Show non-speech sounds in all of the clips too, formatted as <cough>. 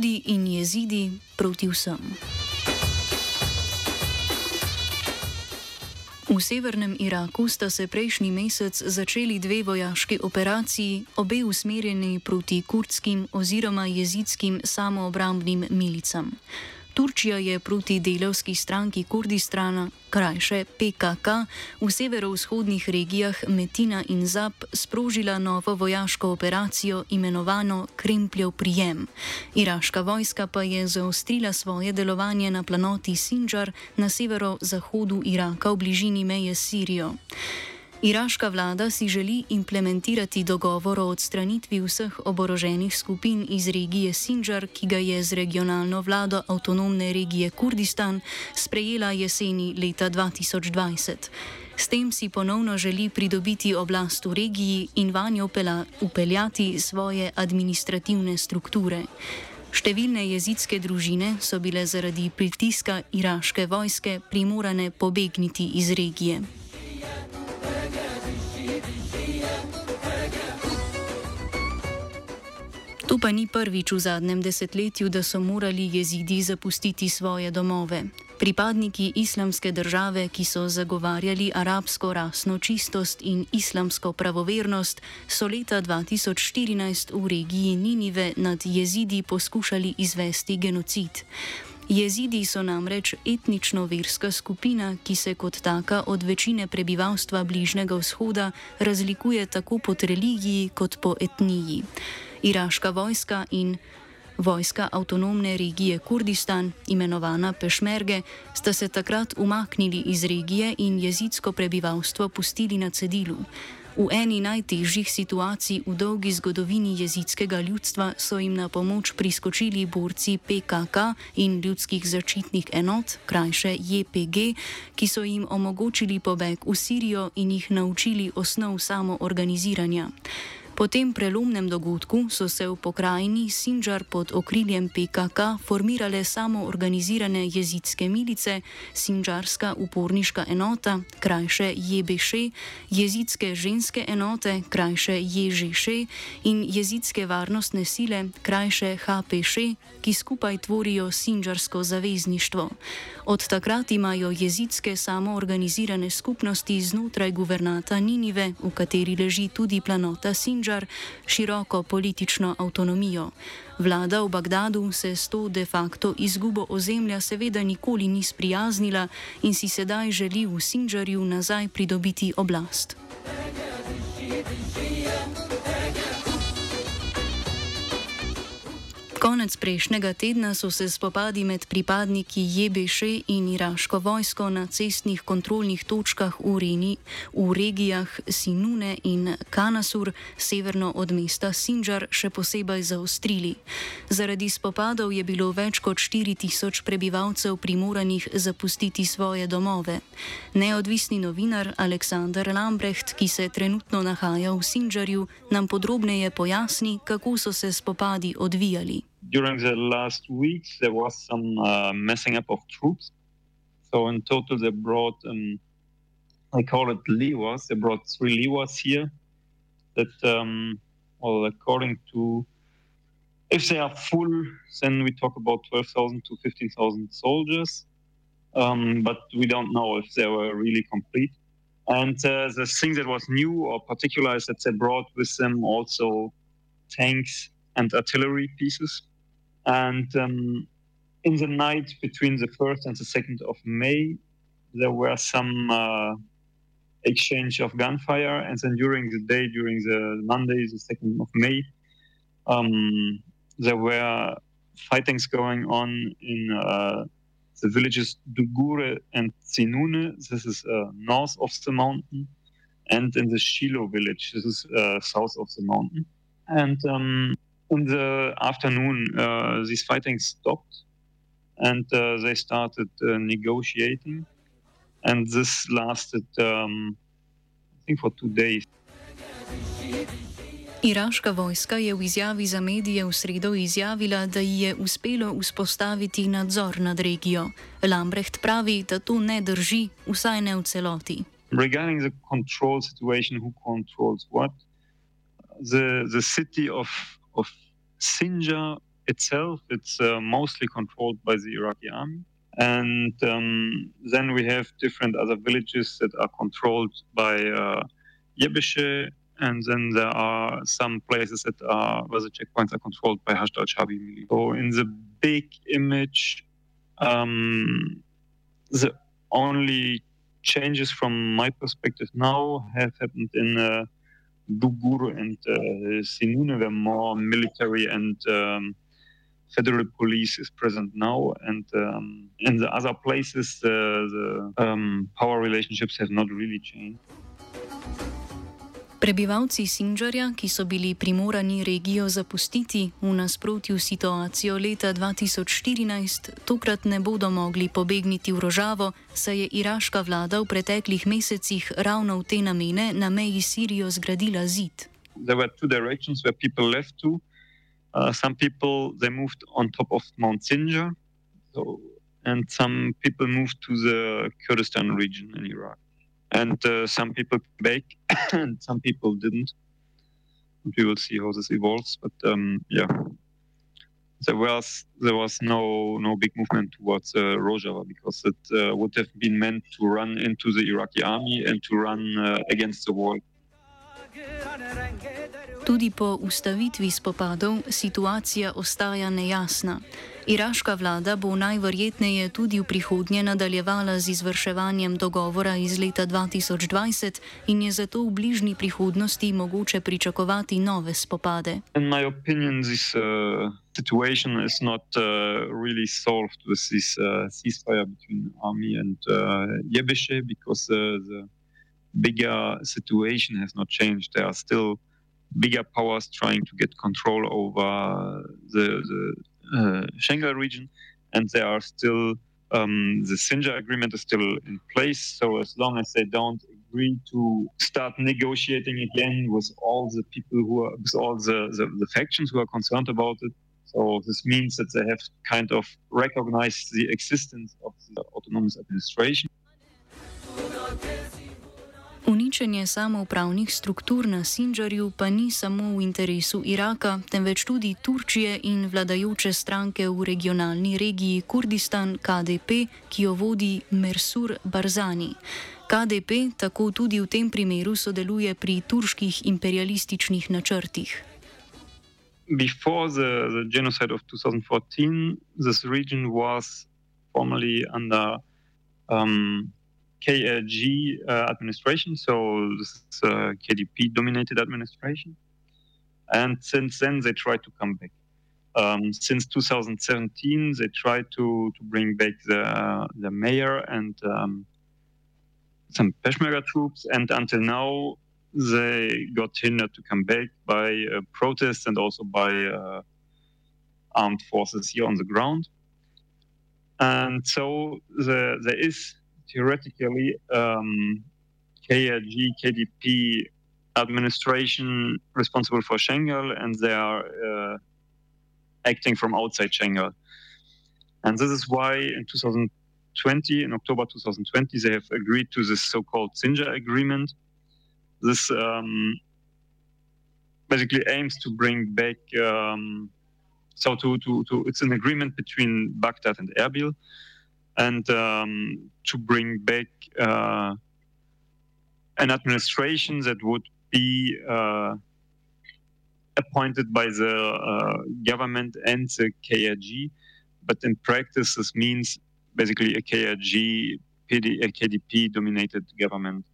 Kurdi in jezidi proti vsem. V severnem Iraku sta se prejšnji mesec začeli dve vojaški operaciji, obe usmerjeni proti kurdskim oziroma jezidskim samoobrambnim milicam. Turčija je proti delovski stranki Kurdistana, krajše PKK, v severovzhodnih regijah Metina in Zab sprožila novo vojaško operacijo imenovano Krempljev prijem. Iraška vojska pa je zaostrila svoje delovanje na planoti Sinjar na severozahodu Iraka v bližini meje s Sirijo. Iraška vlada si želi implementirati dogovor o odstranitvi vseh oboroženih skupin iz regije Sinjar, ki ga je z regionalno vlado avtonomne regije Kurdistan sprejela jeseni leta 2020. S tem si ponovno želi pridobiti oblast v regiji in vanjo upeljati svoje administrativne strukture. Številne jezidske družine so bile zaradi pritiska iraške vojske primorane pobegniti iz regije. Pa ni prvič v zadnjem desetletju, da so morali jezidi zapustiti svoje domove. Pripadniki islamske države, ki so zagovarjali arabsko rasno čistost in islamsko pravovernost, so leta 2014 v regiji Ninive nad jezidi poskušali izvesti genocid. Jezidi so namreč etnično-verska skupina, ki se kot taka od večine prebivalstva Bližnjega vzhoda razlikuje tako po religiji kot po etniji. Iraška vojska in vojska avtonomne regije Kurdistan, imenovana Pešmerge, sta se takrat umaknili iz regije in jezidsko prebivalstvo pustili na cedilu. V eni najtežjih situacij v dolgi zgodovini jezidskega ljudstva so jim na pomoč priskočili borci PKK in ljudskih začitnih enot, krajše JPG, ki so jim omogočili pobeg v Sirijo in jih naučili osnov samoorganiziranja. Po tem prelomnem dogodku so se v pokrajini Sinjar pod okriljem PKK formirale samo organizirane jezidske milice, Sinjarska uporniška enota, krajše JBŠ, jezidske ženske enote, krajše JŽŠ in jezidske varnostne sile, krajše HPŠ, ki skupaj tvorijo Sinjarsko zavezništvo. Od takrat imajo jezidske samoorganizirane skupnosti znotraj guvernata Ninive, v kateri leži tudi planota Sinjar, Sinjar široko politično avtonomijo. Vlada v Bagdadu se s to de facto izgubo ozemlja seveda nikoli ni sprijaznila in si sedaj želi v Sinjarju nazaj pridobiti oblast. Konec prejšnjega tedna so se spopadi med pripadniki JBŠ in iraško vojsko na cestnih kontrolnih točkah v, Reni, v regijah Sinune in Kanasur, severno od mesta Sinjar, še posebej zaostrili. Zaradi spopadov je bilo več kot 4000 prebivalcev primoranih zapustiti svoje domove. Neodvisni novinar Aleksandr Lambrecht, ki se trenutno nahaja v Sinjarju, nam podrobneje pojasni, kako so se spopadi odvijali. During the last weeks, there was some uh, messing up of troops. So in total, they brought, um, I call it levers. They brought three levers here. That, um, well, according to, if they are full, then we talk about 12,000 to 15,000 soldiers. Um, but we don't know if they were really complete. And uh, the thing that was new or particular is that they brought with them also tanks and artillery pieces And um, in the night between the 1st and the 2nd of May, there were some uh, exchange of gunfire. And then during the day, during the Monday, the 2nd of May, um, there were fightings going on in uh, the villages Dugure and Tsinune. This is uh, north of the mountain. And in the Shilo village, this is uh, south of the mountain. And um, in the afternoon, uh, these fighting stopped and uh, they started uh, negotiating. And this lasted, um, I think, for two days. Iraška vojska je v izjavi za medije v sredo izjavila, da ji je uspelo vzpostaviti nadzor nad regijo. Lambrecht pravi, da to ne drži, vsaj ne v celoti. Regarding the control situation, who controls what? The, the city of, of Sinjar itself, it's uh, mostly controlled by the Iraqi army. And um, then we have different other villages that are controlled by uh, Yebeshe, and then there are some places that are where the checkpoints are controlled by Hashd al-Shabi. So in the big image, um, the only changes from my perspective now have happened in uh, Dugur and uh, Sinune, where more military and um, federal police is present now, and um, in the other places, the um, power relationships have not really changed. Prebivalci Sinžarja, ki so bili primorani regijo zapustiti v nasprotju s situacijo leta 2014, tokrat ne bodo mogli pobegniti v Rožavo, saj je iraška vlada v preteklih mesecih ravno v te namene na meji Sirijo zgradila zid. Uh, some people they moved on top of Mount Sinjar, so, and some people moved to the Kurdistan region in Iraq. And uh, some people back, <coughs> and some people didn't. And we will see how this evolves. But um, yeah, there was there was no no big movement towards uh, Rojava because it uh, would have been meant to run into the Iraqi army and to run uh, against the wall. Tudi po ustavitvi spopadov situacija ostaja nejasna. Iraška vlada bo najverjetneje tudi v prihodnje nadaljevala z izvrševanjem dogovora iz leta 2020 in je zato v bližnji prihodnosti mogoče pričakovati nove spopade. Opinion, this uh, situation is not uh, really solved with this uh, ceasefire between army and uh, Yebeshe because uh, the bigger situation has not changed. There are still bigger powers trying to get control over the, the uh, Shanghai region, and there are still um, the Sinjar agreement is still in place. So as long as they don't agree to start negotiating again with all the people who are with all the, the, the factions who are concerned about it, so this means that they have kind of recognized the existence of the autonomous administration. Uničenje samoupravnih struktur na Sinjarju pa ni samo v interesu Iraka, temveč tudi Turčije in vladajoče stranke v regionalni regiji Kurdistan KDP, ki jo vodi Mersur Barzani. KDP tako tudi v tem primeru sodeluje pri turških imperialističnih načrtih. Before the, the genocide of 2014, this region was formally under um, KLG uh, administration, so this is uh, KDP dominated administration. And since then, they tried to come back. Um, since 2017, they tried to, to bring back the, the mayor and um, some Peshmerga troops. And until now, they got hindered to come back by uh, protests and also by uh, armed forces here on the ground. And so the, there is theoretically um, KLG, KDP administration responsible for Schengen, and they are uh, acting from outside Schengen. And this is why in 2020, in October 2020, they have agreed to this so-called Sinjar agreement. This um, basically aims to bring back, um, so to, to, to, it's an agreement between Baghdad and Erbil, and um, to bring back uh, an administration that would be uh, appointed by the uh, government and the KRG, but in practice, this means basically a KRG, PD, a KDP dominated government.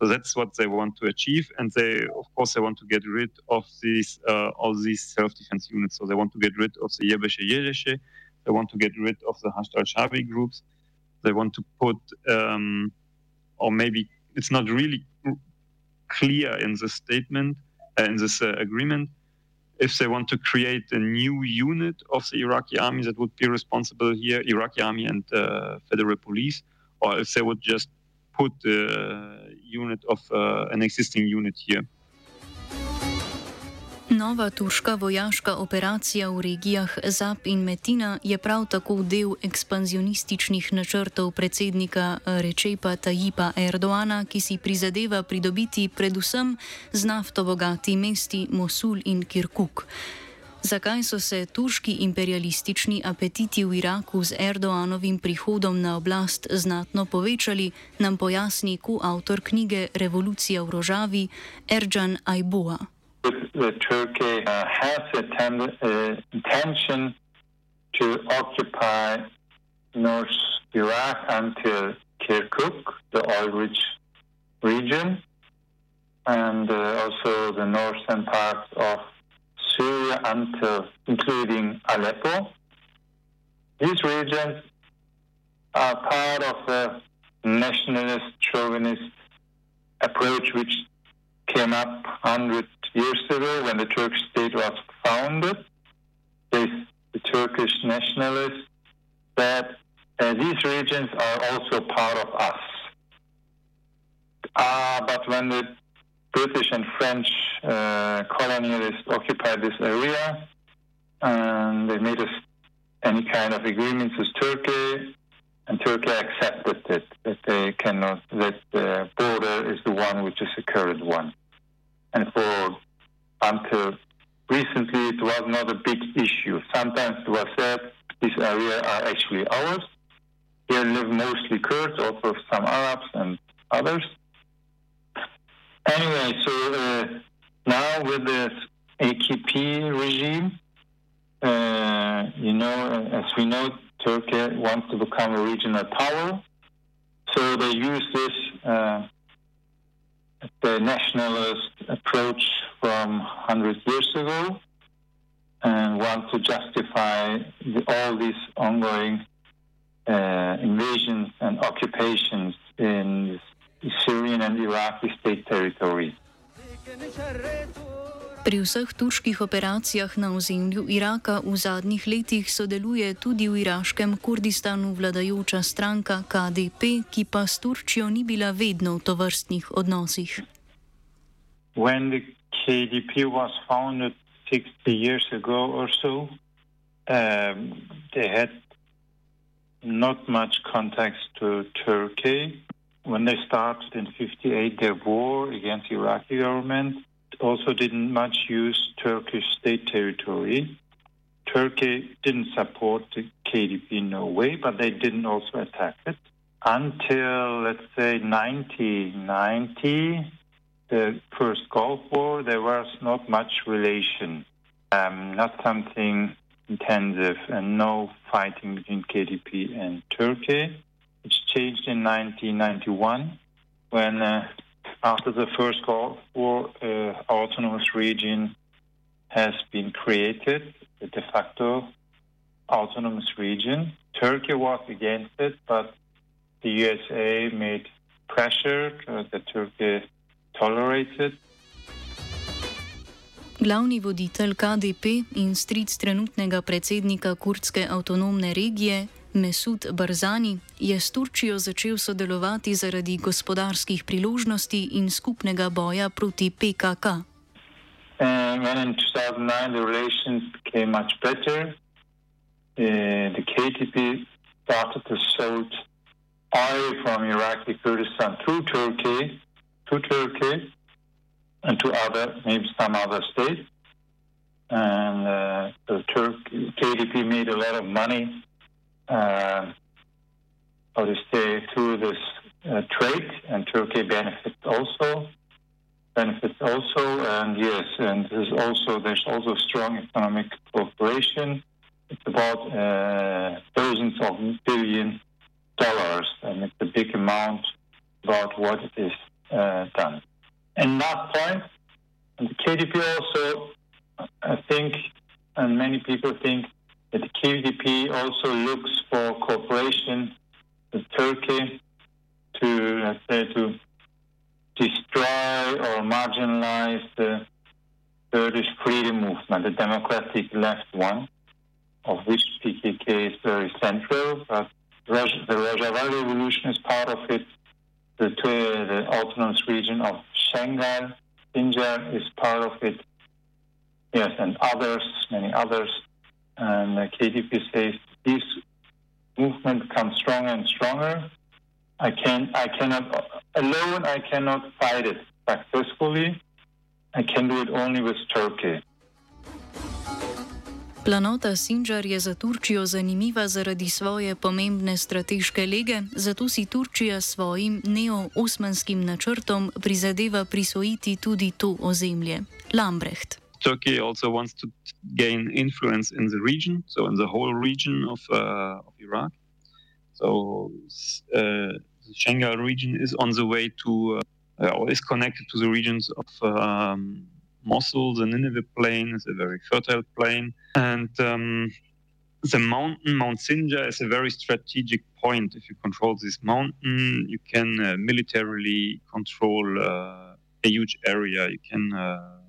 So that's what they want to achieve, and they, of course, they want to get rid of these uh, all these self-defense units. So they want to get rid of the Yebeshe Yereshe, they want to get rid of the Hashd al-Shabi groups, they want to put, um, or maybe it's not really clear in the statement, uh, in this uh, agreement, if they want to create a new unit of the Iraqi army that would be responsible here, Iraqi army and uh, federal police, or if they would just put the unit of uh, an existing unit here. Nova turška vojaška operacija v regijah Zap in Metina je prav tako del ekspanzionističnih načrtov predsednika Rečepa Tajipa Erdoana, ki si prizadeva pridobiti predvsem z nafto bogati mesti Mosul in Kirkuk. Zakaj so se turški imperialistični apetiti v Iraku z Erdoanovim prihodom na oblast znatno povečali, nam pojasni koautor knjige Revolucija v rožavi Erjan Ajboa. Turkey uh, has a tend- uh, intention to occupy North Iraq until Kirkuk, the oil-rich region, and uh, also the northern parts of Syria until including Aleppo. These regions are part of the nationalist chauvinist approach which came up 100 years ago when the Turkish state was founded. They, the Turkish nationalists said uh, these regions are also part of us. Uh, but when the British and French uh, colonialists occupied this area and they made us any kind of agreements with Turkey, and Turkey accepted it that they cannot that the border is the one which is the current one and for until recently it was not a big issue. Sometimes it was said these areas are actually ours. Here live mostly Kurds, also some Arabs and others. Anyway, so uh, now with this AKP regime, uh, you know, as we know, Turkey wants to become a regional power. So they use this uh, the nationalist approach from 100 years ago and want to justify the, all these ongoing uh, invasions and occupations in Syrian and Iraqi state territories. Pri vseh turških operacijah na ozemlju Iraka v zadnjih letih sodeluje tudi v iraškem Kurdistanu vladajoča stranka KDP, ki pa s Turčijo ni bila vedno v tovrstnih odnosih. When the KDP was founded 60 years ago or so, um, they had not much contacts to Turkey. When they started in 58 their war against the Iraqi government, also didn't much use Turkish state territory. Turkey didn't support the KDP in no way, but they didn't also attack it. Until, let's say, 1990, the first Gulf War, there was not much relation, um, not something intensive, and no fighting between KDP and Turkey. It's changed in 1991 when uh, after the first Gulf War, uh, autonomous region has been created, a de facto autonomous region. Turkey was against it, but the USA made pressure uh, that Turkey tolerated. Glavni voditelj KDP in stric trenutnega predsednika kurdske avtonomne regije Mesud Barzani je s Turčijo začel sodelovati zaradi gospodarskih priložnosti in skupnega boja proti PKK. And when in 2009 the relations became much better, uh, the KTP started to sell oil from Iraqi Kurdistan through Turkey, to Turkey, and to other, maybe some other states. And uh, the Turk, KDP made a lot of money uh, how to say, through this uh, trade, and Turkey benefits also. benefits also, and yes, and there's also there's also strong economic cooperation. It's about uh, thousands of billion dollars, and it's a big amount about what it is uh, done. And last point, the KDP also, I think, and many people think the KDP also looks for cooperation with Turkey to, let's say, to destroy or marginalize the Kurdish freedom movement, the democratic left one, of which PKK is very central, but the Rojava revolution is part of it. The, the autonomous region of Shanghai, Sinjar is part of it. Yes, and others, many others. And the KDP says this movement comes stronger and stronger. I can, I cannot alone. I cannot fight it successfully. I can do it only with Turkey. Planota Sinjar je za Turčijo zanimiva zaradi svoje pomembne strateške lege, zato si Turčija s svojim neo-osmanskim načrtom prizadeva prisvojiti tudi to ozemlje. Lambrecht. Turkey also wants to gain influence in the region, so in the whole region of, uh, of Iraq. So uh, the Shanghai region is on the way to, uh, or is connected to the regions of um, Mosul, the Nineveh plain is a very fertile plain. And um, the mountain, Mount Sinjar, is a very strategic point. If you control this mountain, you can uh, militarily control uh, a huge area. You can uh,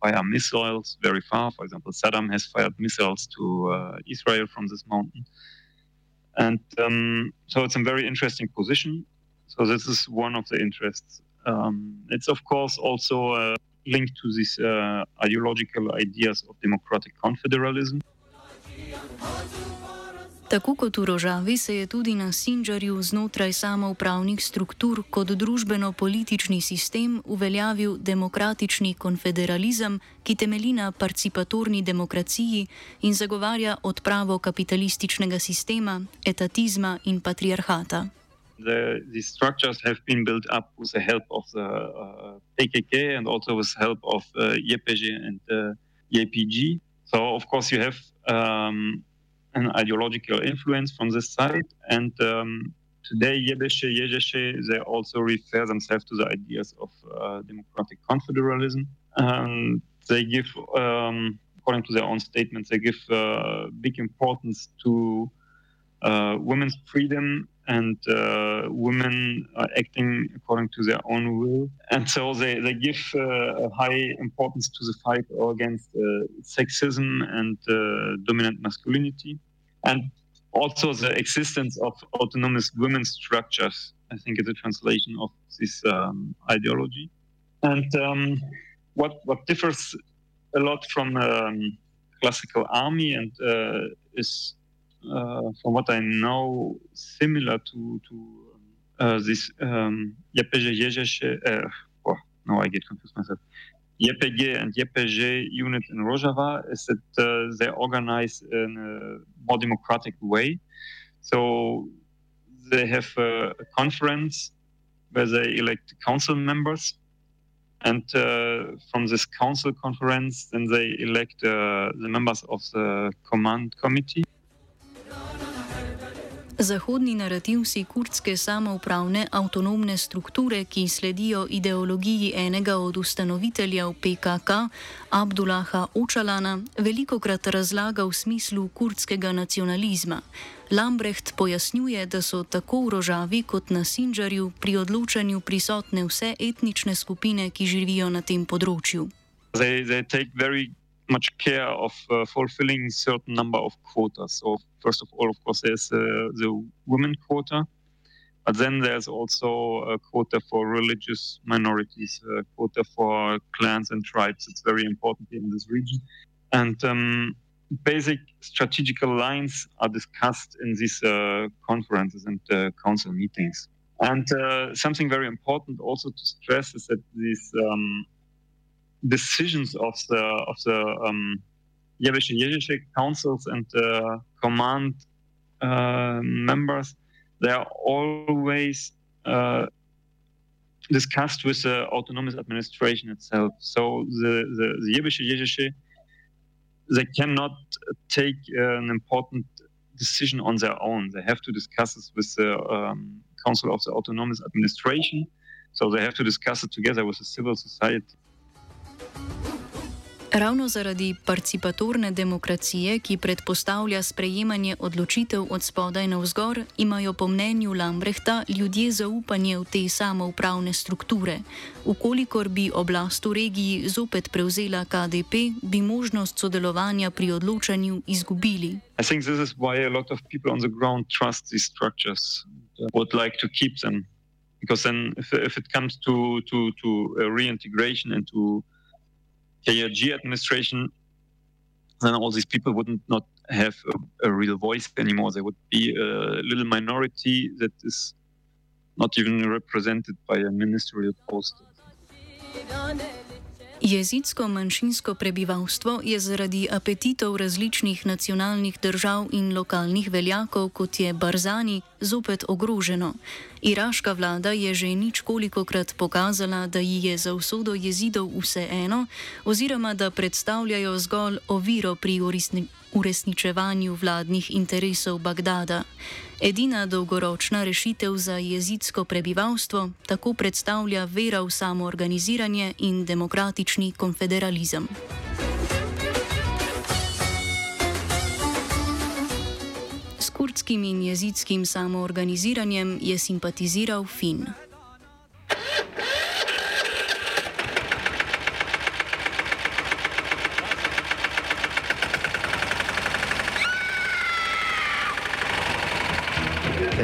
fire missiles very far. For example, Saddam has fired missiles to uh, Israel from this mountain. And um, so it's a very interesting position. So this is one of the interests. Um, it's of course also uh, linked to these uh, ideological ideas of democratic confederalism. Tako kot v Rožavi se je tudi na Sinjarju znotraj samoupravnih struktur kot družbeno-politični sistem uveljavil demokratični konfederalizem, ki temelji na participatorni demokraciji in zagovarja odpravo kapitalističnega sistema, etatizma in patriarhata. the, these structures have been built up with the help of the uh, PKK and also with help of uh, YPG and uh, YPG. So, of course, you have um, an ideological influence from this side. And um, today, Yebeshe, Yejeshe, they also refer themselves to the ideas of uh, democratic confederalism. Um, they give, um, according to their own statements, they give uh, big importance to women's freedom and uh, women are acting according to their own will. And so they, they give uh, a high importance to the fight against uh, sexism and uh, dominant masculinity. And also the existence of autonomous women's structures, I think is a translation of this um, ideology. And um, what, what differs a lot from um, classical army and uh, is uh, from what I know, similar to to uh, this um, YPG uh, oh, no, I get confused myself. YPG and YPG unit in Rojava is that uh, they organize in a more democratic way. So they have a, a conference where they elect council members. And uh, from this council conference, then they elect uh, the members of the command committee. Zahodni narativ si kurdske samoupravne avtonomne strukture, ki sledijo ideologiji enega od ustanoviteljev PKK, Abdullaha Očalana, veliko krat razlaga v smislu kurdskega nacionalizma. Lambrecht pojasnjuje, da so tako v Rožavi kot na Sinjarju pri odločanju prisotne vse etnične skupine, ki živijo na tem področju. They, they much care of uh, fulfilling certain number of quotas. So first of all, of course, there's uh, the women quota, but then there's also a quota for religious minorities, a quota for clans and tribes. It's very important in this region, and um, basic strategical lines are discussed in these uh, conferences and uh, council meetings. And uh, something very important also to stress is that these um, decisions of the of the um, Yeveshe councils and uh, command uh, members, they are always uh, discussed with the autonomous administration itself. So the the, the Yezhische, they cannot take an important decision on their own. They have to discuss this with the um, Council of the Autonomous Administration. So they have to discuss it together with the civil society. Ravno zaradi participatorne demokracije, ki predpostavlja sprejemanje odločitev od spodaj na vzgor, imajo po mnenju Lambrehta ljudje zaupanje v te samoupravne strukture. Ukolikor bi oblast v regiji zopet prevzela KDP, bi možnost sodelovanja pri odločanju izgubili. I think this is why a lot of people on the ground trust these structures, would like to keep them, because then if, if it comes to to to uh, reintegration into KRG administration, then all these people wouldn't not have a, a real voice anymore. They would be a little minority that is not even represented by a ministerial post. Jezidsko manjšinsko prebivalstvo je zaradi apetitov različnih nacionalnih držav in lokalnih veljakov, kot je Barzani, zopet ogroženo. Iraška vlada je že ničkolikokrat pokazala, da ji je za usodo jezidov vseeno, oziroma da predstavljajo zgolj oviro pri uresničevanju vladnih interesov Bagdada. Edina dolgoročna rešitev za jezidsko prebivalstvo tako predstavlja vera v samoorganiziranje in demokratični konfederalizem. S kurdskim in jezidskim samoorganiziranjem je simpatiziral Fin.